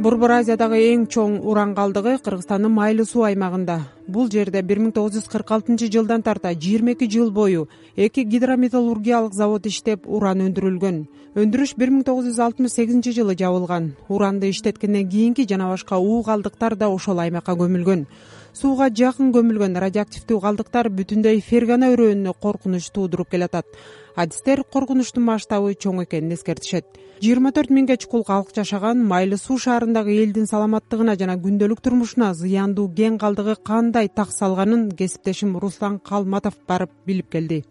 борбор азиядагы эң чоң уран калдыгы кыргызстандын майлы суу аймагында. Бул жерде бир миң тогуз жүз кырк алтынчы жылдан тарта жыйырма эки жыл бою эки гидрометаллургиялык завод иштеп уран өндүрүлгөн. Өндүрүш бир миң тогуз жүз алтымыш сегизинчи жылы жабылган. Уранды иштеткенден кийинки жана башка уу калдыктар да ошол аймакка көмүлгөн сууга жакын көмүлгөн радиоактивдүү калдыктар бүтүндөй фергана өрөөнүнө коркунуч туудуруп келатат. Адистер коркунучтун масштабы чоң экенин эскертишет. Жыйырма төрт миңге чукул калк жашаган майлы суу шаарындагы элдин саламаттыгына жана күндөлүк турмушуна зыяндуу кен калдыгы кандай так салганын кесиптешим руслан калматов барып билип келди.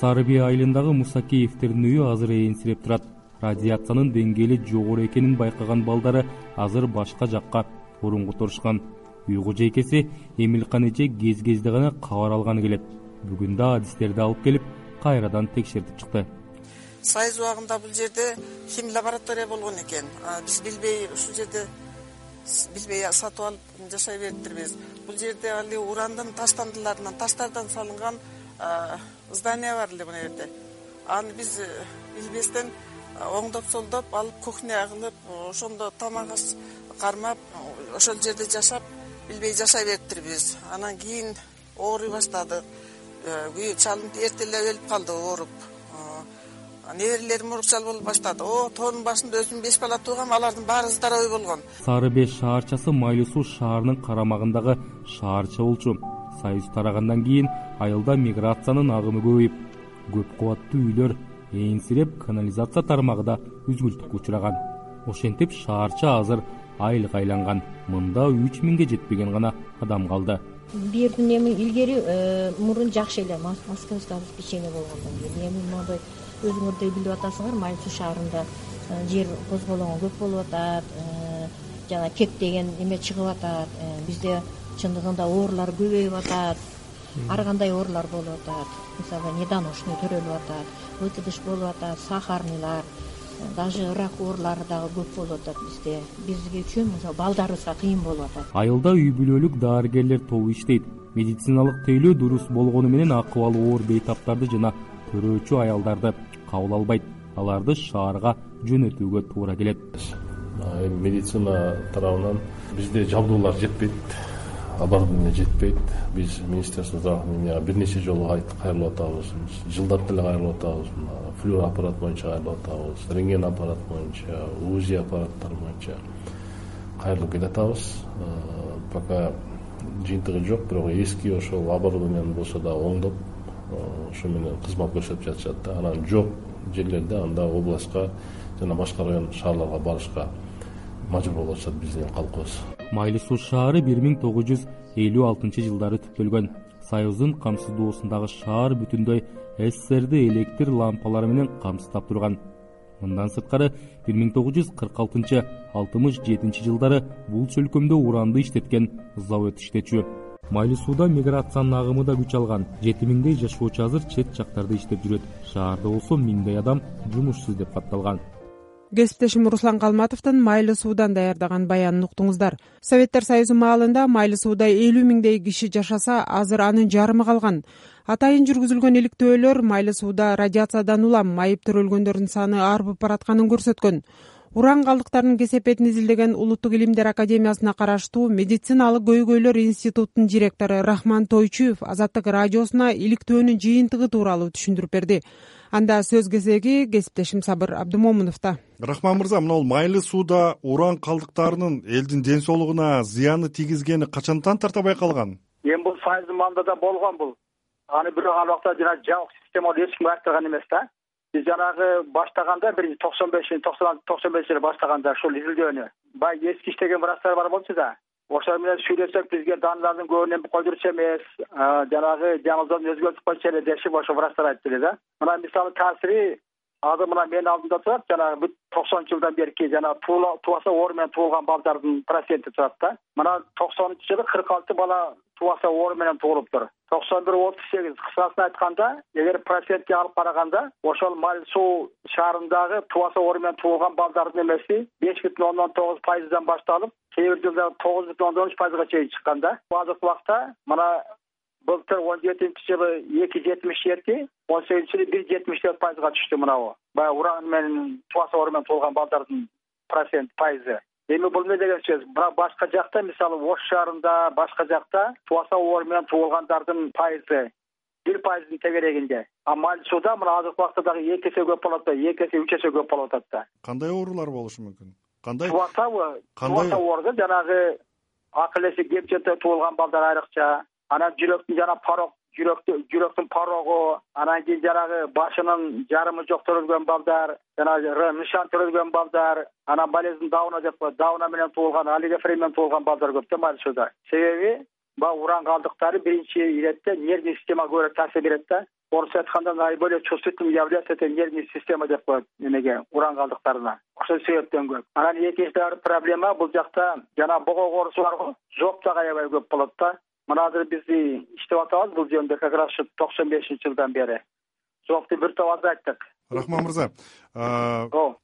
Сары бие айылындагы мусакеевтердин үйү азыр ээнсиреп турат. Радиациянын деңгээли жогору экенин байкаган балдары азыр башка жакка орун которушкан үй кожойкеси эмилкан эже кез кезде гана кабар алганы келет. Бүгүн да адистерди алып келип кайрадан текшертип чыкты. Союз убагында бул жерде хим лаборатория болгон экен. Биз билбей ушул жерде билбей сатып алып жашай бериптирбиз бул жерде али урандын таштандыларынан таштардан салынган здание бар эле мына жерде. Аны биз э, билбестен оңдоп солдоп алып кухня кылып ошондо тамак аш кармап ошол жерде жашап билбей жашай бериптирбиз анан кийин ооруй баштадык. Үй чалым эрте эле өлүп калды ооруп. Неберелерим урукчал болуп баштады. О тоонун башында өзүм беш бала туугам алардын баары здоровый болгон. Сары беш шаарчасы майлы суу шаарынын карамагындагы шаарча болчу союз тарагандан кийин айылда миграциянын агымы көбөйүп көп кабаттуу үйлөр ээнсиреп канализация тармагы да үзгүлтүккө учураган. Ошентип шаарча азыр айылга айланган мында үч миңге жетпеген гана адам калды. Бул жердин эми илгери э, мурун жакшы эле. Московское обеспечение болгон эми моундай өзүңөрдөй билип атасыңар майлы суу шаарында э, жер козголоңу көп болуп атат э, жана кептеген эме чыгып атат бизде чындыгында оорулар көбөйүп атат ар кандай оорулар болуп атат? Мисалы недоношенный төрөлүп атат выкидыш болуп атат сахарныйлар даже рак оорулары дагы көп болуп атат бизде. Бизге үчүн мисалы балдарыбызга кыйын болуп атат. Айылда үй бүлөлүк дарыгерлер тобу иштейт. Медициналык тейлөө дурус болгону менен акыбалы оор бейтаптарды жана төрөөчү аялдарды кабыл албайт. Аларды шаарга жөнөтүүгө туура келет. Эми медицина тарабынан бизде жабдуулар жетпейт оборудование жетпейт. Биз министерство здравоохранения бир нече жолу кайрылып атабыз жылдап деле кайрылып атабыз флюр аппарат боюнча кайрылып атабыз рентген аппарат боюнча узи аппараттар боюнча кайрылып келатабыз пока жыйынтыгы жок бирок эски ошол оборудованияны болсо дагы оңдоп ошо менен кызмат көрсөтүп жатышат да. Анан жок жерлерде анда областка жана башка район шаарларга барышка мажбур болуп атышат биздин калкыбыз майлы суу шаары бир миң тогуз жүз элүү алтынчы жылдары түптөлгөн. Союздун камсыздоосундагы шаар бүтүндөй сссрди электр лампалары менен камсыздап турган. Мындан сырткары бир миң тогуз жүз кырк алтынчы алтымыш жетинчи жылдары бул чөлкөмдө уранды иштеткен завод иштечү. Майлы сууда миграциянын агымы да күч алган. Жети миңдей жашоочу азыр чет жактарда иштеп жүрөт. Шаарда болсо миңдей адам жумушсуз деп катталган кесиптешим руслан калматовдун майлы суудан даярдаган баянын уктуңуздар. Советтер союзу маалында майлы сууда элүү миңдей киши жашаса азыр анын жарымы калган. Атайын жүргүзүлгөн иликтөөлөр майлы сууда радиациядан улам майып төрөлгөндөрдүн саны арбып баратканын көрсөткөн уран калдыктарынын кесепетин изилдеген улуттук илимдер академиясына караштуу медициналык көйгөйлөр институтунун директору рахман тойчуев азаттык радиосуна иликтөөнүн жыйынтыгы тууралуу түшүндүрүп берди. Анда сөз кезеги кесиптешим сабыр абдымомуновдо рахман мырза мына бул майлы сууда уран калдыктарынын элдин ден соолугуна зыяны тийгизгени качандан тарта байкалган? Эми бул союздун маалында да болгон бул. Аны бирок ал убакта жанаг жабык система эч ким айктырган эмес да жанагы баштаганда биринчи токсон бешинчи токсон бешинчи жылы баштаганда ушул изилдөөнү баягы эски иштеген врачтар бар болчу да. Ошол менен сүйлөшсөк бизге данылардын көбүн койдурчу эмес. Жанагы жаңылдоону өзгөртүп койчу эле дешип ошо врачтар айтты эле да. Мына мисалы таасири азыр мына менин алдымда турат жанагы бүт токсонунчу жылдан берки жанагы тубаса оору менен туулган балдардын проценти турат да. Мына токсонунчу жылы кырк алты бала тубаса оору менен туулуптур токсон бир отуз сегиз кыскасын айтканда эгер процентке алып караганда ошол майлы суу шаарындагы тубаса оору менен туулган балдардын эмеси беш бүтүн ондон тогуз пайыздан башталып кээ бир жылдары тогуз бүтүн ондон үч пайызга чейин чыккан да. Азыркы убакта мына былтыр он жетинчи жылы эки жетимиш жети он сегизинчи жылы бир жетимиш төрт пайызга түштү мынабу баягы уран менен тубаса оору менен туулган балдардын процент пайызы. Эми бул эмне деген сөз? Бирок башка жакта мисалы ош шаарында башка жакта тубаса оору менен туулгандардын пайызы бир пайыздын тегерегинде. А майыл сууда мына азыркы убакта дагы эки эсе көп болуп атпайбы эки эсе үч эсе көп болуп атат да кандай оорулар болушу мүмкүн? Кандай оору да жанагы акыл эси кемчетте туулган балдар айрыкча анан жүрөктүн жана порог жүрөктү жүрөктүн порогу анан кийин жанагы башынын жарымы жок төрөлгөн балдар жанагы нышан төрөлгөн балдар анан болезнь дауна деп коет дауна менен туулган олигофрен менен туулган балдар көп да майылсууда себеби баягы уран калдыктары биринчи иретте нервный системага көбүрөөк таасир берет да. Орусча айтканда наиболее чувствительным является это нервная система деп коет эмеге уран калдыктарына. Ошол себептен көп. Анан экинчи бир проблема бул жакта жанагы богок оорусу барго зоб дагы аябай көп болот да мына азыр биз иштеп атабыз бул жөнүндө как раз ушу токсон бешинчи жылдан бери. Зобду бир топ азайттык рахман мырза ооба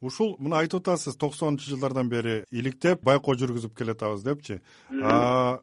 ушул мына айтып атасыз токсонунчу жылдардан бери иликтеп байкоо жүргүзүп келатабыз депчи.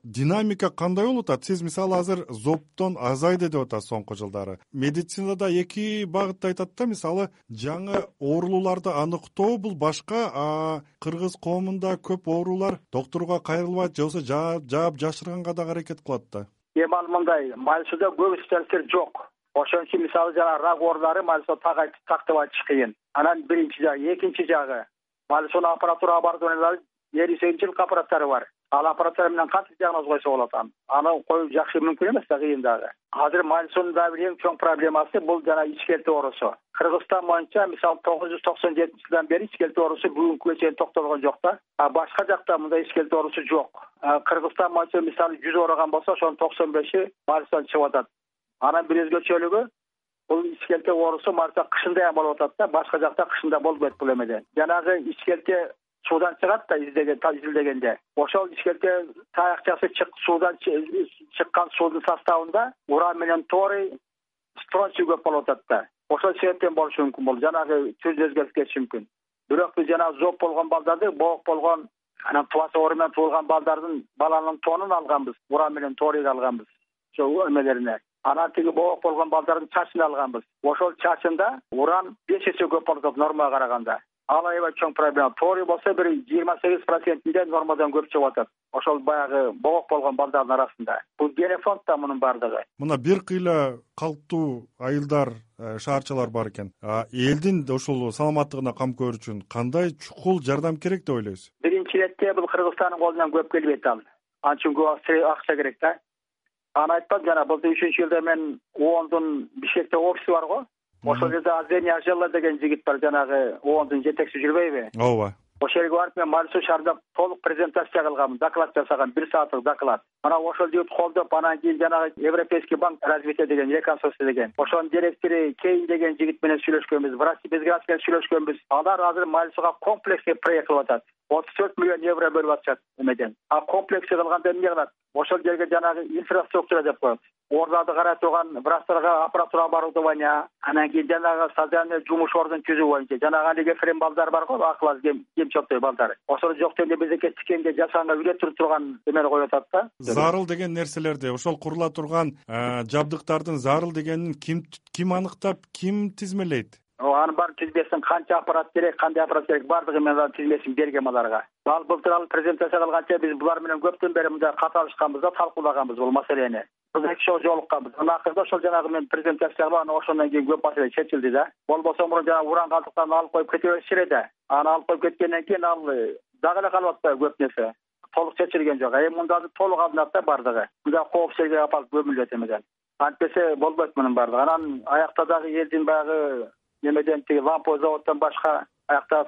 Динамика кандай болуп атат? Сиз мисалы азыр зобтон азайды деп атасыз соңку жылдары. Медицинада эки багытты айтат да мисалы жаңы оорулууларды аныктоо бул башка кыргыз коомунда көп оорулар доктурга кайрылбайт же болбосо жаап жашырганга дагы аракет кылат да. Эми ал мындай көп специалисттер жок ошон үчүн мисалы жанагы рак оорулары суу тактап айтыш кыйын анан биринчи жагы экинчи жагы майыл сууну аппаратура оборудованиялары элүү сегизинчи жылкы аппараттары бар. Ал аппараттар менен кантип диагноз койсо болот аны аны коюу жакшы мүмкүн эмес да кыйын дагы. Азыр майыл суунун дагы бир эң чоң проблемасы бул жанагы ичкелти оорусу кыргызстан боюнча мисалы тогуз жүз токсон жетинчи жылдан бери ичкелти оорусу бүгүнкүгө чейин токтолгон жок да. А башка жакта мындай ичкелти оорусу жок. Кыргызстан боюнча мисалы жүз ооруган болсо ошонун токсон беши суудан чыгып атат анан бир өзгөчөлүгү бул ичкелте оорусу майыл кышында болуп атат да башка жакта кышында болбойт бул эмеде. Жанагы ичкелте суудан чыгат да изилдегенде. Ошол ичкелте таякчасы суудан чыккан суунун составында уран менен торий стронций көп болуп атат да. Ошол себептен болушу мүмкүн бул. Жанагы түз өзгөрүп кетиши мүмкүн. Бирок биз жанагы зоб болгон балдарды боок болгон анан тубаса оору менен туулган балдардын баланын тонун алганбыз уран менен торийди алганбыз. Ошо эмелерине анан тиги боок болгон балдардын чачын алганбыз. Ошол чачында уран беш эсе көп болуп атат нормага караганда. Ал аябай чоң проблема. Торий болсо бир жыйырма сегиз процентинде нормадан көп чыгып атат. Ошол баягы боок болгон балдардын арасында. Бул генофонд да мунун баардыгы мына бир кыйла калктуу айылдар э, шаарчалар бар экен. Элдин ушул саламаттыгына кам көрүү үчүн кандай чукул жардам керек деп ойлойсуз? Биринчи иретте бул кыргызстандын колунан көп келбейт ал ал үчүн көп акча керек да аны айтпадым жана былтыр үчүнчү жылда мен оондун бишкекте офиси бар го. Ошол жерде азени ажела деген жигит бар жанагы оондун жетекчиси жүрбөйбү. Ооба. Ошол жерге барып мен суу шаарында толук презентация кылгам доклад жасагам бир сааттык доклад. Анан ошол жигит колдоп анан кийин жанагы европейский банк развития деген реконструкция деген. Ошонун директору кейн деген жигит менен сүйлөшкөнбүз безград менен сүйлөшкөнбүз. Алар азыр сууга комплексный проект кылып атат отуз төрт миллион евро бөлүп атышат эмеден. А комплексный кылганда эмне кылат? Ошол жерге жанагы инфраструктура деп коет ооруларды карай турган врачтарга аппаратура оборудование анан кийин жанагы социальный жумуш ордун түзүү боюнча жанагы олигофрен балдар барго акыл аз кемчоктой балдар ошол жок дегенде бизеке тикенге жасаганга үйрөтүп турган эмени коюп атат да. Зарыл деген нерселерди ошол курула турган э, жабдыктардын зарыл дегенин ким ким аныктап ким тизмелейт анын баарын тизмесин канча аппарат керек кандай аппарат керек баардыгын мен тизмесин бергем аларга ал былтыр ал презентация кылганча биз булар менен көптөн бери мындай кат алышканбыз да талкуулаганбыз бул маселени эки жолу жолукканбыз анан акырында ошол жанагы мен презентация кылып анан ошондон кийин көп маселе чечилди да. Болбосо мурун жанагы уран калдыктарын алып коюп кете беришчү эле да аны алып коюп кеткенден кийин ал дагы эле калып атпайбы көп нерсе. Толук чечилген жок. Эми мында азыр толук алынат да баардыгы мындай коопсуз жерге алып барып көмүлөт эмеден антпесе болбойт мунун баардыгы. Анан аякта дагы элдин баягы немеден тиги ламповый заводдон башка аякта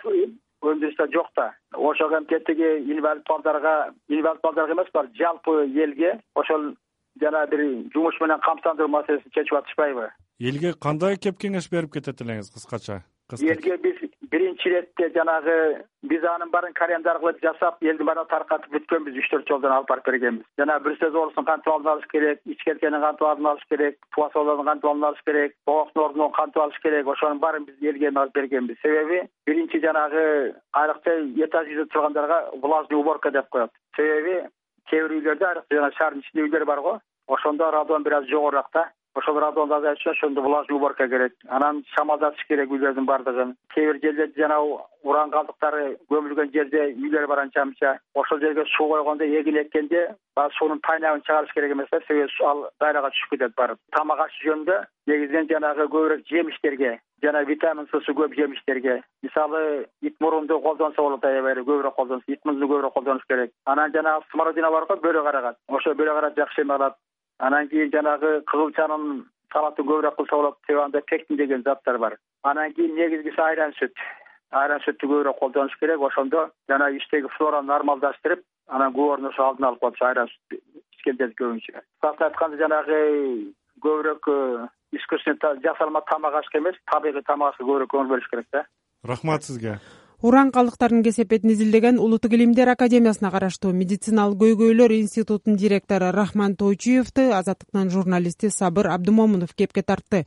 өндүрүш да жок да. Ошого эмки тиги инвалид балдарга инвалид балдарга эмес бар жалпы элге ошол жанагы бир жумуш менен камсыздандыруу маселесин чечип атышпайбы. Элге кандай кеп кеңеш берип кетет элеңиз кыскача? Элге биз биринчи иретте жанагы биз анын баарын календарь кылып жасап элдин баарына таркатып бүткөнбүз үч төрт жолдон алып барып бергенбиз. Жанагы бруцеллез оорусун кантип алдын алыш керек ичкелтени кантип алдын алыш керек ооруларын кантип алдын алыш керек богоктун ордуну кантип алыш керек ошонун баарын биз элге бергенбиз. Себеби биринчи жанагы айрыкча этаж жүзүндө тургандарга влажный уборка деп коет. Себеби кээ бир үйлөрдө айрыкча жана шаардын ичинде үйлөр бар го ошондо радон бир аз жогорураак да ошол радонду азайтыш ошондо влажный уборка керек. Анан шамалдатыш керек үйлөрдүн баардыгын кээ бир жерлерде жанагы уран калдыктары көмүлгөн жерде үйлөр бар анча мынча ошол жерге суу койгондо эгин эккенде баягы суунун тайнагын чыгарыш керек эмес да себеби ал дайрага түшүп кетет барып тамак аш жөнүндө негизинен жанагы көбүрөөк жемиштерге жана витамин ссы көп жемиштерге мисалы ит мурунду колдонсо болот аябай эле көбүрөөк колдонсо ит мурунду көбүрөөк колдонуш керек. Анан жанагы смородина бар го бөрө карагат. Ошо бөрө карат жакшы эме кылат анан кийин жанагы кызылчанын салатын көбүрөөк кылса болот себеби анда пектин деген заттар бар. Анан кийин негизгиси айран сүт. Айран сүттү көбүрөөк колдонуш керек. Ошондо жанагы ичтеги флораны нормалдаштырып анан ошо алдын алып коет айран сүт ичкендерди көбүнчө. Кыскасын айтканда жанагы көбүрөөк э, искусственный жасалма тамак ашка эмес табигый тамак ашка көбүрөөк көңүл бөлүш керек да. Рахмат сизге уран калдыктарынын кесепетин изилдеген улуттук илимдер академиясына караштуу медициналык көйгөйлөр институтунун директору рахман тойчуевду азаттыктын журналисти сабыр абдымомунов кепке тартты.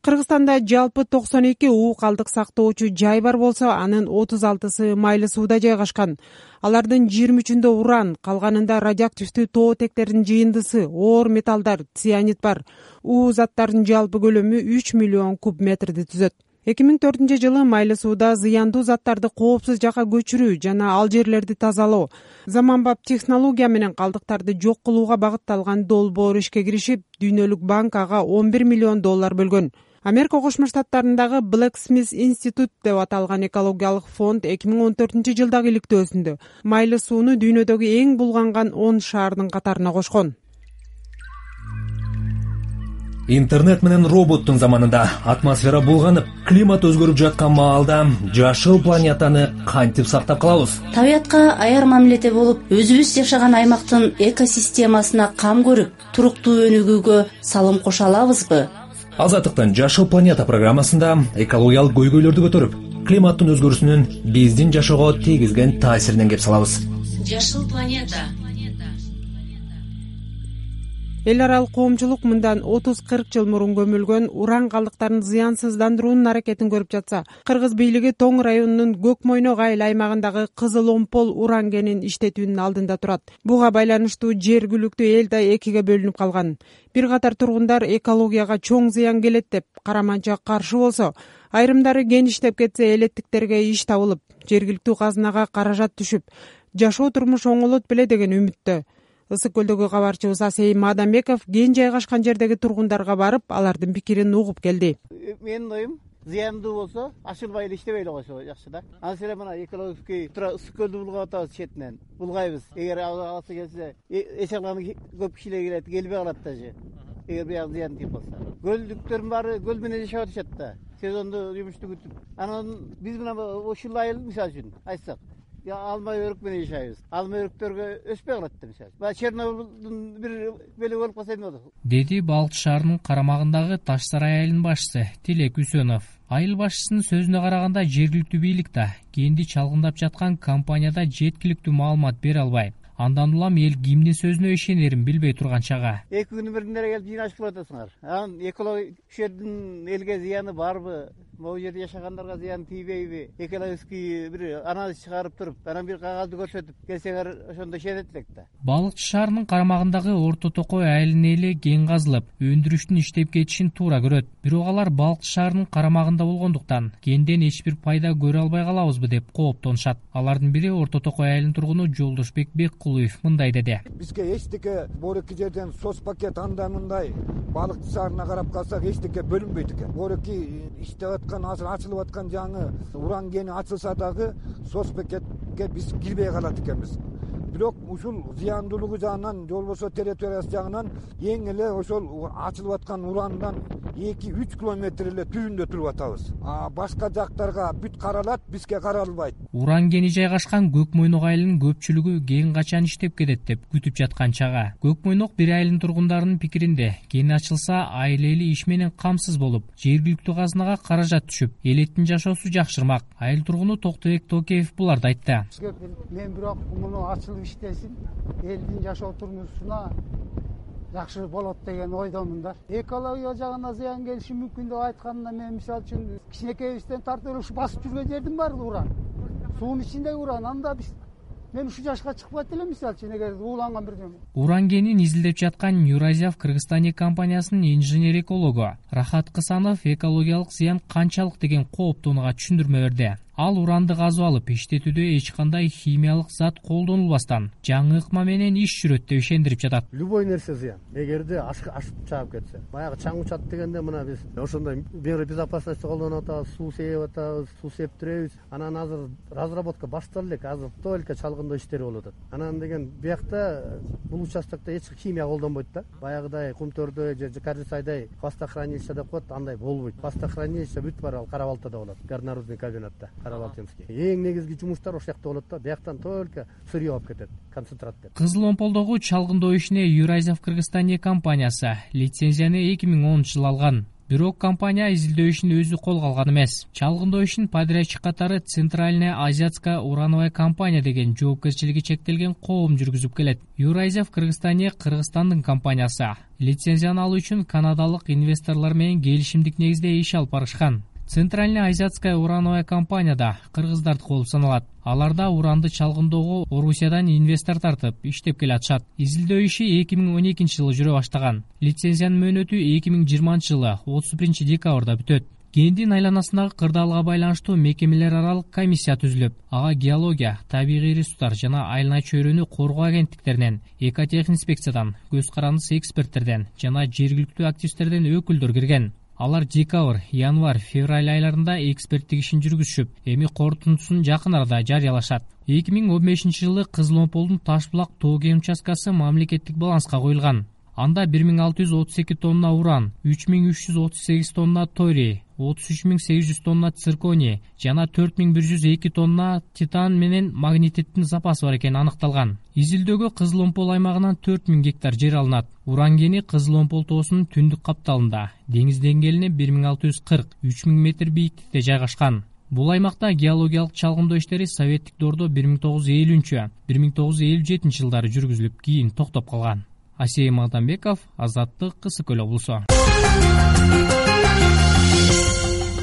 Кыргызстанда жалпы токсон эки уу калдык сактоочу жай бар болсо анын отуз алтысы майлуу сууда жайгашкан. Алардын жыйырма үчүндө уран калганында радиоактивдүү тоотектердин жыйындысы оор металлдар цианид бар. Уу заттарынын жалпы көлөмү үч миллион куб метрди түзөт эки миң төртүнчү жылы майлуу сууда зыяндуу заттарды коопсуз жакка көчүрүү жана ал жерлерди тазалоо заманбап технология менен калдыктарды жок кылууга багытталган долбоор ишке киришип дүйнөлүк банк ага он бир миллион доллар бөлгөн. Америка кошмо штаттарындагы блэк смис институт деп аталган экологиялык фонд эки миң он төртүнчү жылдагы иликтөөсүндө майлуу сууну дүйнөдөгү эң булганган он шаардын катарына кошкон интернет менен роботтун заманында атмосфера булганып климат өзгөрүп жаткан маалда жашыл планетаны кантип сактап калабыз? Табиятка аяр мамиледе болуп өзүбүз жашаган аймактын экосистемасына кам көрүп туруктуу өнүгүүгө салым кошо алабызбы? Азаттыктын жашыл планета программасында экологиялык көйгөйлөрдү көтөрүп климаттын өзгөрүүсүнүн биздин жашоого тийгизген таасиринен кеп салабыз. Жашыл планета эл аралык коомчулук мындан отуз кырк жыл мурун көмүлгөн уран калдыктарын зыянсыздандыруунун аракетин көрүп жатса кыргыз бийлиги тоң районунун көк мойнок айыл аймагындагы кызыл омпол уран кенин иштетүүнүн алдында турат. Буга байланыштуу жергиликтүү эл да экиге бөлүнүп калган. Бир катар тургундар экологияга чоң зыян келет деп караманча каршы болсо айрымдары кен иштеп кетсе элеттиктерге иш табылып жергиликтүү казынага каражат түшүп жашоо турмуш оңолот беле деген үмүттө ысык көлдөгү кабарчыбыз асейим мадамбеков кен жайгашкан жердеги тургундарга барып алардын пикирин угуп келди. Менин оюм зыяндуу болсо ачылбай эле иштебей эле койсо жакшы да. Анан эле мына экологический туура ысык көлдү булгап атабыз четинен булгайбыз. Эгер абасы келсе эч кандай көп кишилер келет келбей калат даже эгер биягы зыян тийип калса көлдүктөрдүн баары көл менен жашап атышат да. Сезондо жумушту күтүп. Анан биз мына ушул айыл мисалы үчүн айтсак алма өрүк менен жашайбыз алма өрүктөргө өспөй калат да мисалы баягы чернобылдын бир бөлүгү болуп калса эмне болот. Деди балыкчы шаарынын карамагындагы таш сарай айылынын башчысы тилек үсөнов. Айыл башчысынын сөзүнө караганда жергиликтүү бийлик да кенди чалгындап жаткан компанияда жеткиликтүү маалымат бере албайт андан улам эл кимдин сөзүнө ишенерин билбей турган чагы эки күнүн биринде эле келип жыйнашып кылып атасыңар. Анан экология ушул жердин элге зыяны барбы? Могу жерде жашагандарга зыян тийбейби? Экологический бир анализ чыгарып туруп анан бир кагазды көрсөтүп келсеңер ошондо ишенет элек да. Балыкчы шаарынын карамагындагы орто токой айылынын эли кен казылып өндүрүштүн иштеп кетишин туура көрөт. Бирок алар балыкчы шаарынын карамагында болгондуктан кенден эч бир пайда көрө албай калабызбы деп кооптонушат. Алардын бири орто токой айылынын тургуну жолдошбек мындай деди. Бизге эчтеке могу эки жерден соц пакет андай мындай балыкчы шаарына карап калсак эчтеке бөлүнбөйт экен. Могуэки иштеп азыр ачылып аткан жаңы уран кени ачылса дагы соц пакетке биз кирбей калат экенбиз бирок ушул зыяндуулугу жагынан же болбосо территориясы жагынан эң эле ошол ачылып аткан урандан эки үч километр эле түбүндө туруп атабыз. Башка жактарга бүт каралат бизге каралбайт. Уран кени жайгашкан көк мойнок айылынын көпчүлүгү кен качан иштеп кетет деп күтүп жаткан чагы көк мойнок бир айылдын тургундарынын пикиринде кен ачылса айыл эли иш менен камсыз болуп жергиликтүү казынага каражат түшүп элеттин жашоосу жакшырмак. Айыл тургуну токтобек токеев буларды айтты. Мен бирок муну ачылып иштесин элдин жашоо турмушуна жакшы болот деген ойдомун да. Экология жагына зыян келиши мүмкүн деп айтканда мен мисалы үчүн кичинекейибизден тартып эле ушу басып жүргөн жердин баары уран. Суунун ичиндеги уран анда биз мен ушул жашка чыкпайт элем мисалы үчүн эгер ууланган бирдеме уран кенин изилдеп жаткан юразия кыргызстане компаниясынын инженер экологу рахат кысанов экологиялык зыян канчалык деген кооптууга түшүндүрмө берди ал уранды казып алып иштетүүдө эч кандай химиялык зат колдонулбастан жаңы ыкма менен иш жүрөт деп ишендирип жатат. Любой нерсе зыян. Эгерде ашып чаап кетсе. Баягы чаң учат дегенде мына биз ошондой меры безопасности колдонуп атабыз суу сээп атабыз суу септиребиз. Анан азыр разработка башталып элек азыр только чалгындоо иштери болуп атат. Анан деген биякта бул участокто эч химия колдонбойт да. Баягыдай кумтөрдө же каржысайдай хвостохранилище деп коет андай болбойт. Хвостохранилище бүт баары ал кара балтада болот горнорудный комбинатта карабалтинский эң негизги жумуштар ошол жакта болот да. Бияктан только сырье алып кетет концентрат деп. Кызыл омполдогу чалгындоо ишине юразия в кыргызстане компаниясы лицензияны эки миң онунчу жылы алган. Бирок компания изилдөө ишин өзү колго алган эмес. Чалгындоо ишин подрядчик катары центральная азиатская урановая компания деген жоопкерчилиги чектелген коом жүргүзүп келет. Юразия в кыргызстане кыргызстандын компаниясы. Лицензияны алуу үчүн канадалык инвесторлор менен келишимдик негизде иш алып барышкан центральная азиатская урановая компания да кыргыздардыкы болуп саналат. Алар да уранды чалгындоого орусиядан инвестор тартып иштеп келатышат. Изилдөө иши эки миң он экинчи жылы жүрө баштаган. Лицензиянын мөөнөтү эки миң жыйырманчы жылы отуз биринчи декабрда бүтөт. Кендин айланасындагы кырдаалга байланыштуу мекемелер аралык комиссия түзүлүп ага геология табигый ресурстар жана айлана чөйрөнү коргоо агенттиктеринен экотехинспекциядан көз карандысыз эксперттерден жана жергиликтүү активисттерден өкүлдөр кирген алар декабрь январь февраль айларында эксперттик ишин жүргүзүшүп эми корутундусун жакын арада жарыялашат. Эки миң он бешинчи жылы кызыл омполдун таш булак тоо кен участкасы мамлекеттик баланска коюлган анда бир миң алты жүз отуз эки тонна уран үч миң үч жүз отуз сегиз тонна торий отуз үч миң сегиз жүз тонна цирконий жана төрт миң бир жүз эки тонна титан менен магнетиттин запасы бар экени аныкталган. Изилдөөгө кызыл омпол аймагынан төрт миң гектар жер алынат. Уран кени кызыл омпол тоосунун түндүк капталында деңиз деңгээлине бир миң алты жүз кырк үч миң метр бийиктикте жайгашкан. Бул аймакта геологиялык чалгындоо иштери советтик доордо бир миң тогуз жүз элүүнчү бир миң тогуз жүз элүү жетинчи жылдары жүргүзүлүп кийин токтоп калган асей магдамбеков азаттык ысык көл облусу.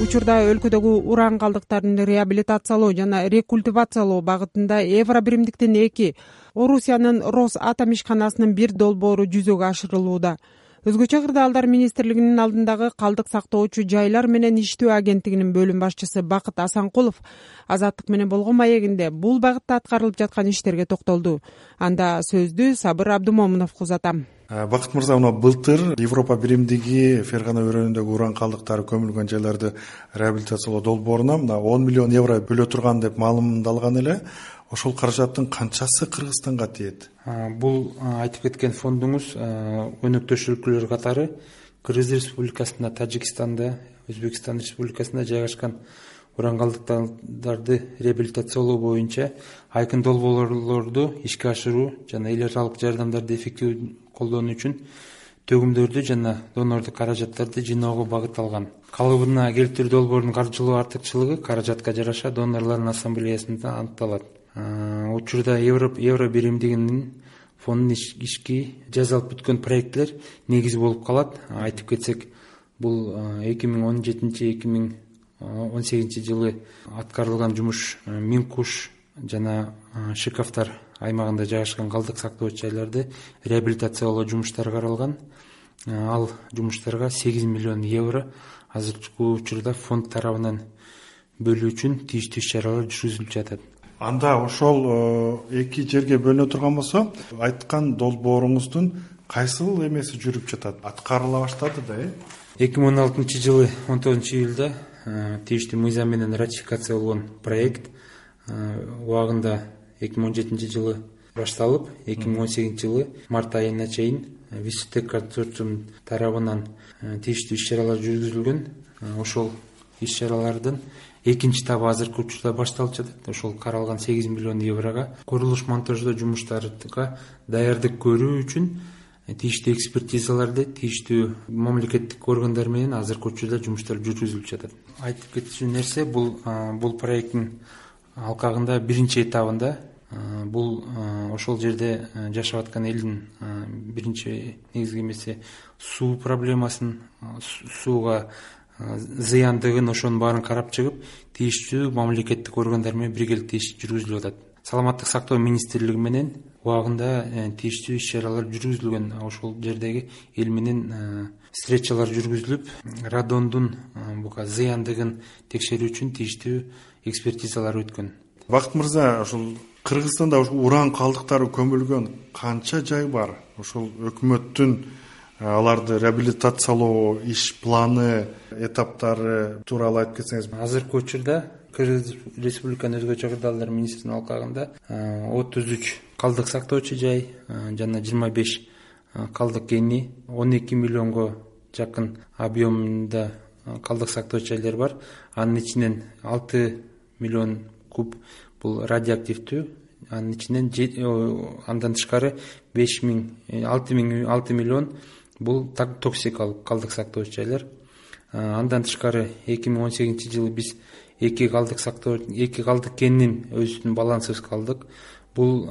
Учурда өлкөдөгү уран калдыктарын реабилитациялоо жана рекультивациялоо багытында евро биримдиктин эки орусиянын рос атом ишканасынын бир долбоору жүзөгө ашырылууда өзгөчө кырдаалдар министрлигинин алдындагы калдык сактоочу жайлар менен иштөө агенттигинин бөлүм башчысы бакыт асанкулов азаттык менен болгон маегинде бул багытта аткарылып жаткан иштерге токтолду. Анда сөздү сабыр абдымомуновго узатам бакыт мырза мына былтыр европа биримдиги фергана өрөөнүндөгү уран калдыктары көмүлгөн жайларды реабилитациялоо долбооруна мына он миллион евро бөлө турган деп маалымдалган эле ошол каражаттын канчасы кыргызстанга тиет? Бул айтып кеткен фондуңуз өнөктөш өлкөлөр катары кыргыз республикасында тажикстанда өзбекстан республикасында жайгашкан уран калдыктарды реабилитациялоо боюнча айкын долбоорлорду ишке ашыруу жана эл аралык жардамдарды эффективдүү колдонуу үчүн төгүмдөрдү жана донордук каражаттарды жыйноого багытталган калыбына келтирүү долбоорунун каржылоо артыкчылыгы каражатка жараша донорлордун ассамблеясында аныкталат учурда евро биримдигинин фондун ишки жасалып бүткөн проектлер негиз болуп калат. Айтып кетсек бул эки миң он жетинчи эки миң он сегизинчи жылы аткарылган жумуш миң куш жана шиковтар аймагында жайгашкан калдык сактоочу жайларды реабилитациялоо жумуштары каралган ал жумуштарга сегиз миллион евро азыркы учурда фонд тарабынан бөлүү үчүн тийиштүү иш чаралар жүргүзүлүп жатат. Анда ошол э, эки жерге бөлүнө турган болсо айткан долбооруңуздун кайсыл эмеси жүрүп жатат? Аткарыла баштады да э? Эки миң он алтынчы жылы он тогузунчу июлда э, тийиштүү мыйзам менен ратификациялангон проект э, убагында эки миң он жетинчи жылы башталып эки миң он сегизинчи жылы март айына чейин висутек консорциум тарабынан тийиштүү иш чаралар жүргүзүлгөн. Ошол иш чаралардын экинчи этабы азыркы учурда башталып жатат. Ошол каралган сегиз миллион еврого курулуш монтаждоо жумуштарга даярдык көрүү үчүн тийиштүү экспертизаларды тийиштүү мамлекеттик органдар менен азыркы учурда жумуштар жүргүзүлүп жатат. Айтып кетчү нерсе бул бул проекттин алкагында биринчи этабында бул ошол жерде жашап аткан элдин биринчи негизги эмеси суу проблемасын сууга зыяндыгын ошонун баарын карап чыгып тийиштүү мамлекеттик органдар менен биргеликте иш жүргүзүлүп атат саламаттык сактоо министрлиги менен убагында тийиштүү иш чаралар жүргүзүлгөн. Ошол жердеги эл менен встречалар жүргүзүлүп радондун буга зыяндыгын текшерүү үчүн тийиштүү экспертизалар өткөн. Бакыт мырза ушул кыргызстанда ушул уран калдыктары көмүлгөн канча жай бар? Ошол өкмөттүн э, аларды реабилитациялоо иш планы этаптары тууралуу айтып кетсеңиз. Азыркы учурда кыргыз республиканын өзгөчө кырдаалдар министринин алкагында э, отуз үч калдык сактоочу жай э, жана жыйырма беш калдык кени он эки миллионго жакын объемунда калдык сактоочу жайлар бар. Анын ичинен алты миллион куб бул радиоактивдүү. Анын ичинен андан тышкары беш миң э, алты миң алты миллион бул токсикалык калдык сактоочу жайлар. Андан тышкары эки миң он сегизинчи жылы биз эки калдык сактоо эки калдык кенин өзүбүздүн балансыбызга алдык бул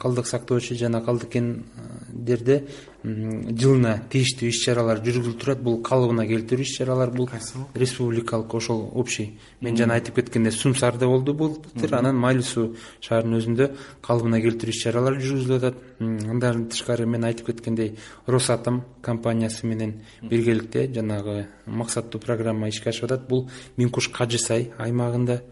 калдык сактоочу жана калдык кендерде жылына тийиштүү иш чаралар жүргүзүлүп турат бул калыбына келтирүү иш чаралар бул республикалык ошол общий. Мен жана айтып кеткендей сумсарда болду былтыр анан майлуу суу шаарынын өзүндө калыбына келтирүү иш чаралар жүргүзүлүп атат. Андан тышкары мен айтып кеткендей росатом компаниясы менен биргеликте жанагы максаттуу программа ишке ашып атат. Бул миң куш кажы сай аймагында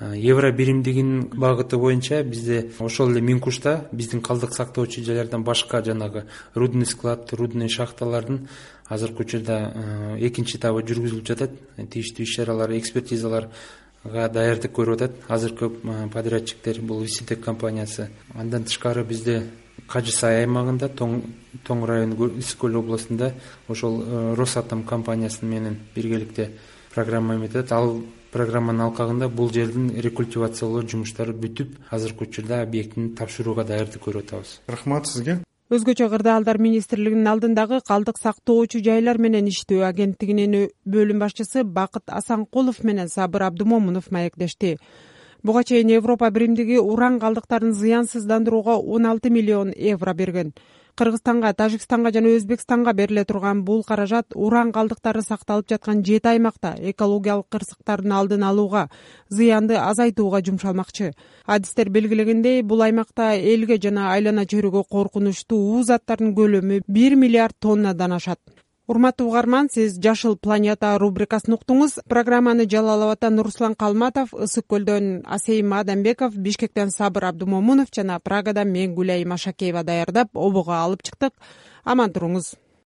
евро биримдигинин багыты боюнча бизде ошол эле миң кушта биздин калдык сактоочу жайлардан башка жанагы рудный склад рудный шахталардын азыркы учурда экинчи этабы жүргүзүлүп жатат. Тийиштүү иш чаралар экспертизаларга даярдык көрүп атат. Азыркы подрядчиктер бул виситек компаниясы. Андан тышкары бизде кажы сай аймагында тоң району ысык көл областунда ошол э, росатом компаниясы менен биргеликте программа эметип атат ал программанын алкагында бул жердин рекультивациялоо жумуштары бүтүп азыркы учурда объектини тапшырууга даярдык көрүп атабыз рахмат сизге. Өзгөчө кырдаалдар министрлигинин алдындагы калдык сактоочу жайлар менен иштөө агенттигинин бөлүм башчысы бакыт асанкулов менен сабыр абдымомунов маектешти. Буга чейин европа биримдиги уран калдыктарын зыянсыздандырууга он алты миллион евро берген кыргызстанга тажикстанга жана өзбекстанга бериле турган бул каражат уран калдыктары сакталып жаткан жети аймакта экологиялык кырсыктардын алдын алууга зыянды азайтууга жумшалмакчы. Адистер белгилегендей бул аймакта элге жана айлана чөйрөгө коркунучтуу уу заттардын көлөмү бир миллиард тоннадан ашат урматтуу угарман сиз жашыл планета рубрикасын уктуңуз. Программаны жалал абадтан руслан калматов ысык көлдөн асейим адамбеков бишкектен сабыр абдымомунов жана прагадан мен гүлайым ашакеева даярдап обого алып чыктык. Аман туруңуз